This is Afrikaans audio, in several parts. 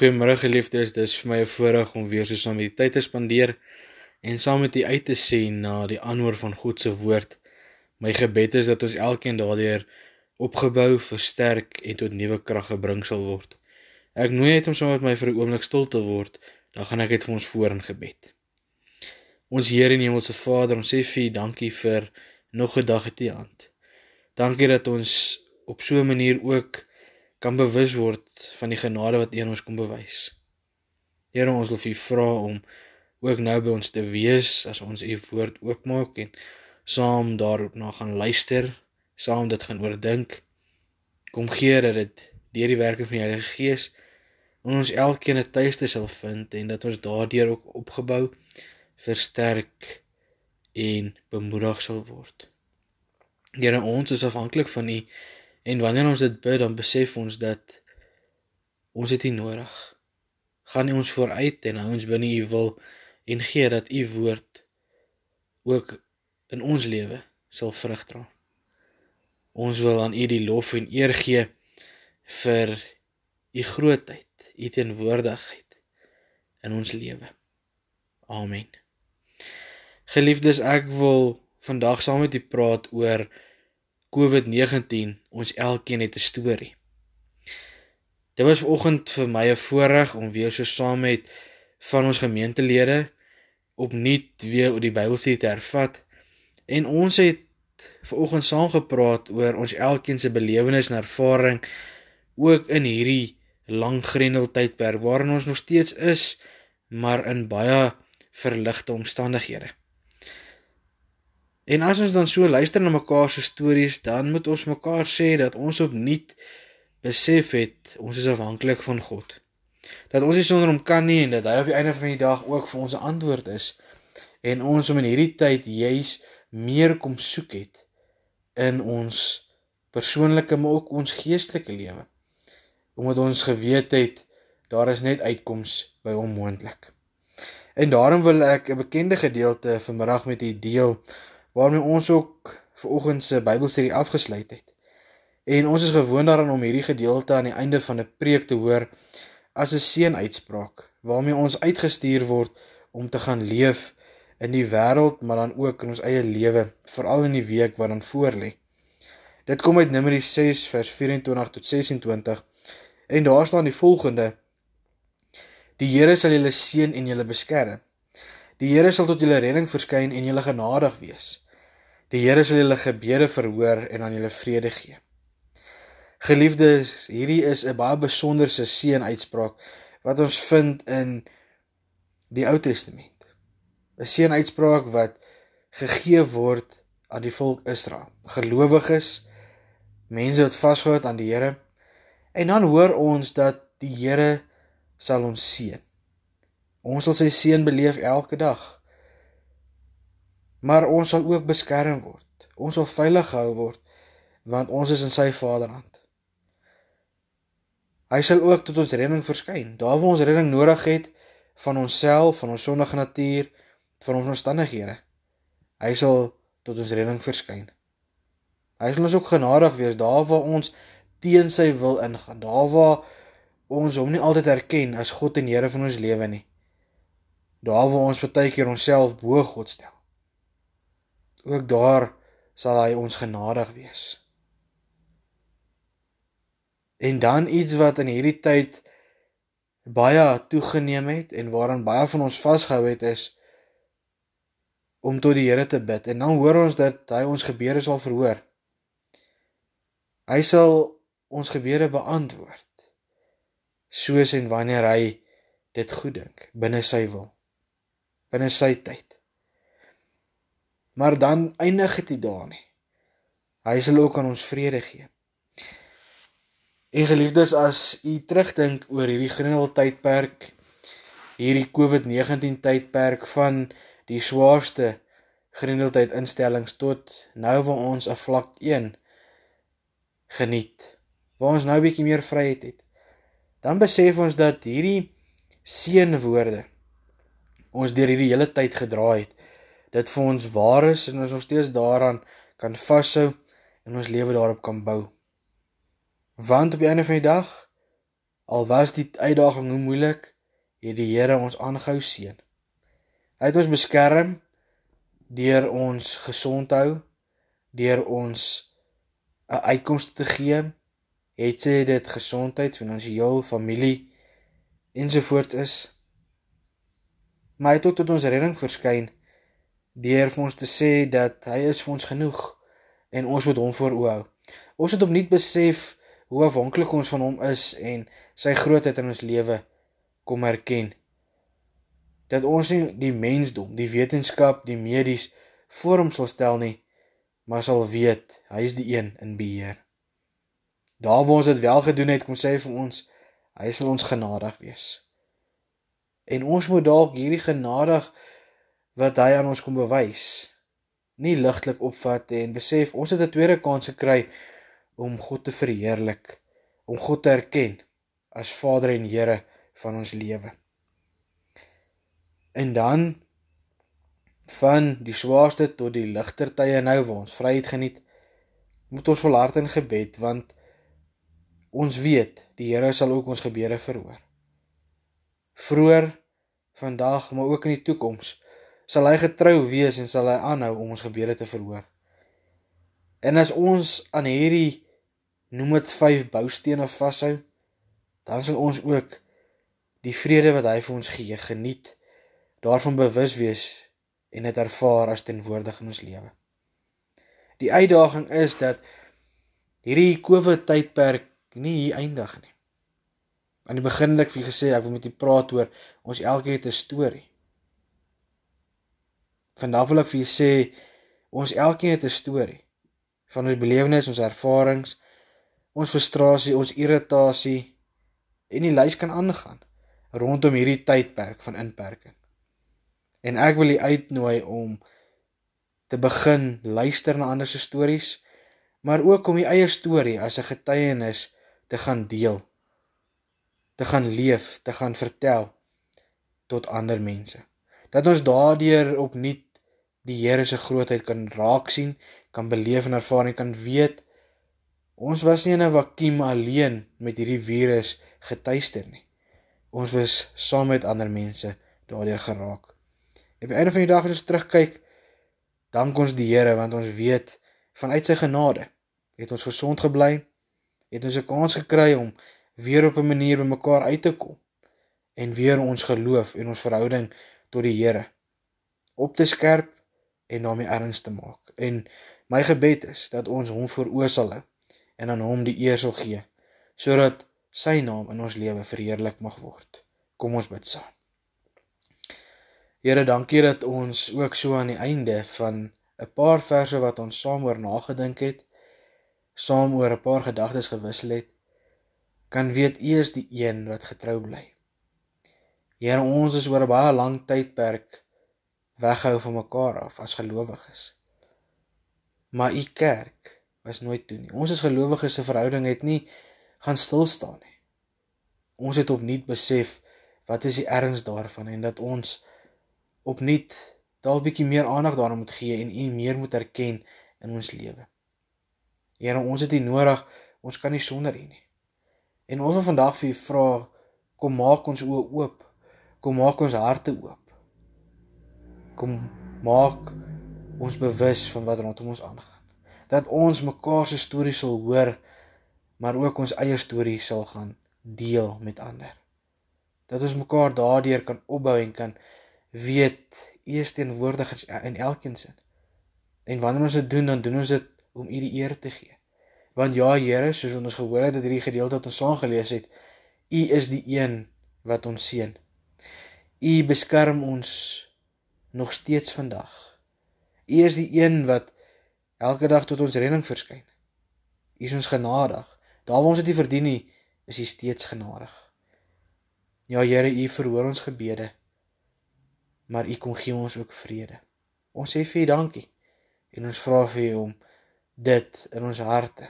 Goeiemôre geliefdes, dis vir my 'n voorreg om weer so saam met u tyd te spandeer en saam met u uit te sien na die aanhoor van God se woord. My gebed is dat ons elkeen daardeur opgebou, versterk en tot nuwe krag gebring sal word. Ek nooi uit om saam met my vir 'n oomblik stil te word, dan gaan ek dit vir ons voor in gebed. Ons Here en Hemelse Vader, ons sê vir U dankie vir nog 'n dag in U hand. Dankie dat ons op so 'n manier ook kan bewus word van die genade wat U ons kom bewys. Here, ons wil U vra om ook nou by ons te wees as ons U woord oopmaak en saam daarop na gaan luister, saam dit gaan oordink. Kom gee dat dit deur die werking van die Heilige Gees in ons elkeen 'n tuiste sal vind en dat ons daardeur ook opgebou, versterk en bemoedig sal word. Here, ons is afhanklik van U En wanneer ons dit bid, dan besef ons dat ons dit nie nodig. Gaan U ons vooruit en hou ons binne U wil en gee dat U woord ook in ons lewe sal vrug dra. Ons wil aan U die lof en eer gee vir U grootheid, U teenwoordigheid in ons lewe. Amen. Geliefdes, ek wil vandag saam met u praat oor COVID-19, ons elkeen het 'n storie. Dit was vanoggend vir my 'n voorreg om weer so saam met van ons gemeentelede opnuut weer oor die Bybelstudie te hervat en ons het vanoggend saam gepraat oor ons elkeen se belewenis en ervaring ook in hierdie lang grendeltydperk waarin ons nog steeds is maar in baie verligte omstandighede. En as ons dan so luister na mekaar se stories, dan moet ons mekaar sê dat ons opnuut besef het ons is afhanklik van God. Dat ons nie sonder hom kan nie en dat hy op die einde van die dag ook vir ons 'n antwoord is. En ons om in hierdie tyd juis meer kom soek het in ons persoonlike maar ook ons geestelike lewe. Omdat ons geweet het daar is net uitkoms by hom moontlik. En daarom wil ek 'n bekende gedeelte vanmiddag met u deel waarmee ons ook ver oggend se Bybelstudie afgesluit het. En ons is gewoond daaraan om hierdie gedeelte aan die einde van 'n preek te hoor as 'n seënuitspraak waarmee ons uitgestuur word om te gaan leef in die wêreld, maar dan ook in ons eie lewe, veral in die week wat dan voorlê. Dit kom uit Numeri 6 vers 24 tot 26 en daar staan die volgende: Die Here sal julle seën en julle beskerm. Die Here sal tot julle redding verskyn en julle genadig wees. Die Here sal julle gebede verhoor en aan julle vrede gee. Geliefdes, hierdie is 'n baie besonderse seënuitspraak wat ons vind in die Ou Testament. 'n Seënuitspraak wat gegee word aan die volk Israel, gelowiges, mense wat vasgehou het aan die Here. En dan hoor ons dat die Here sal ons seën. Ons sal sy seën beleef elke dag. Maar ons sal ook beskerm word. Ons sal veilig gehou word want ons is in sy Vaderhand. Hy sal ook tot ons redding verskyn. Daar waar ons redding nodig het van onsself, van ons sondige natuur, van ons omstandighede. Hy sal tot ons redding verskyn. Hy sal ons ook genadig wees daar waar ons teen sy wil ingaan. Daar waar ons hom nie altyd erken as God en Here van ons lewe nie daar waar ons baie keer onsself bo God stel. Ook daar sal hy ons genadig wees. En dan iets wat in hierdie tyd baie toegeneem het en waaraan baie van ons vasgehou het is om tot die Here te bid en dan hoor ons dat hy ons gebede sal verhoor. Hy sal ons gebede beantwoord soos en wanneer hy dit goed dink binne sy wil binne sy tyd. Maar dan eindig dit daar nie. Hy sal ook aan ons vrede gee. En geliefdes, as u terugdink oor hierdie grendeltydperk, hierdie COVID-19 tydperk van die swaarste grendeltyd instellings tot nou waar ons 'n vlak 1 geniet, waar ons nou 'n bietjie meer vryheid het, dan besef ons dat hierdie seënwoorde ons deur hierdie hele tyd gedra het. Dit vir ons waar is en ons nog steeds daaraan kan vashou en ons lewe daarop kan bou. Want op die einde van die dag Al was die uitdaging hoe moeilik, het die Here ons aangehou seën. Hy het ons beskerm deur ons gesond hou, deur ons 'n uitkoms te gee, het sy dit gesondheid, finansiëel, familie ensovoorts is. Maar hy het ook tot ons redding verskyn deur vir ons te sê dat hy is vir ons genoeg en ons moet hom voor oë hou. Ons het opnuut besef hoe afhanklik ons van hom is en sy grootheid in ons lewe kom erken. Dat ons nie die mensdom, die wetenskap, die medies voor hom sal stel nie, maar sal weet hy is die een in beheer. Daar waar ons dit wel gedoen het, kom sê vir ons, hy sal ons genadig wees. En ons moet dalk hierdie genadig wat hy aan ons kom bewys, nie ligtelik opvat en besef ons het 'n tweede kans gekry om God te verheerlik, om God te erken as Vader en Here van ons lewe. En dan van die swaarste tot die ligter tye nou waar ons vryheid geniet, moet ons volhard in gebed want ons weet die Here sal ook ons gebede verhoor. Vroer vandag, maar ook in die toekoms sal hy getrou wees en sal hy aanhou om ons gebede te verhoor. En as ons aan hierdie noem dit vyf boustene vashou, dan sal ons ook die vrede wat hy vir ons gee geniet, daarvan bewus wees en dit ervaar as tenwoordig in ons lewe. Die uitdaging is dat hierdie COVID tydperk nie hier eindig nie. Aan die begin het ek vir gesê ek wil met u praat oor ons elkeen het 'n storie. Vandag wil ek vir julle sê ons elkeen het 'n storie van ons belewenisse, ons ervarings, ons frustrasie, ons irritasie en die lys kan aangaan rondom hierdie tydperk van inperking. En ek wil u uitnooi om te begin luister na ander se stories, maar ook om u eie storie as 'n getuienis te gaan deel, te gaan leef, te gaan vertel tot ander mense. Dat ons daardeur opnuut die Here se grootheid kan raak sien, kan beleef en ervaar en kan weet ons was nie in 'n vakuum alleen met hierdie virus getuister nie. Ons was saam met ander mense daardeur geraak. Op die einde van die dag as ons terugkyk, dank ons die Here want ons weet vanuit sy genade het ons gesond gebly, het ons 'n kans gekry om weer op 'n manier by mekaar uit te kom en weer ons geloof en ons verhouding tot die Here op te skerp en daarmee erns te maak. En my gebed is dat ons hom voor sal hou en aan hom die eer sal gee sodat sy naam in ons lewe verheerlik mag word. Kom ons bid saam. Here, dankie dat ons ook so aan die einde van 'n paar verse wat ons saam oor nagedink het, saam oor 'n paar gedagtes gewissel het, kan weet U is die een wat getrou bly. Here, ons is oor 'n baie lang tydperk weghou van mekaar af as gelowiges. Maar u kerk was nooit toe nie. Ons as gelowiges se verhouding het nie gaan stil staan nie. Ons het opnuut besef wat is die erns daarvan en dat ons opnuut dalk bietjie meer aandag daaraan moet gee en u meer moet erken in ons lewe. Here, ons het u nodig. Ons kan nie sonder u nie. En ons wil vandag vir u vra, kom maak ons oë oop. Kom maak ons harte oop kom maak ons bewus van wat rondom ons aangaan. Dat ons mekaar se stories sal hoor, maar ook ons eie storie sal gaan deel met ander. Dat ons mekaar daardeur kan opbou en kan weet eers teenwoordig in elkeen sin. En wanneer ons dit doen, dan doen ons dit om U die eer te gee. Want ja, Here, soos ons gehoor het dat hierdie gedeelte wat ons saam gelees het, U is die een wat ons seën. U beskerm ons nog steeds vandag. U is die een wat elke dag tot ons redding verskyn. U is ons genadig. Daar waar ons dit nie verdien nie, is U steeds genadig. Ja Here, U verhoor ons gebede. Maar U kom gee ons ook vrede. Ons sê vir U dankie en ons vra vir U om dit in ons harte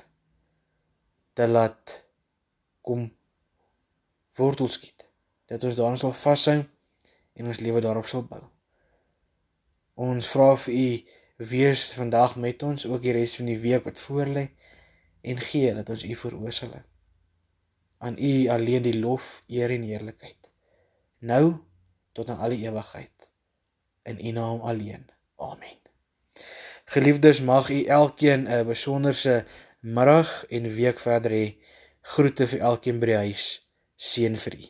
te laat kom wortel skiet. Dat ons daarin sal vashou en ons lewe daarop sal bou. Ons vra vir u wees vandag met ons ook die res van die week wat voorlê en gee dat ons u veroosel. aan U alleen die lof, eer en heerlikheid. Nou tot aan alle ewigheid. In U naam alleen. Amen. Geliefdes, mag U elkeen 'n besonderse middag en week verder hê. Groete vir elkeen by die huis. Seën vir U.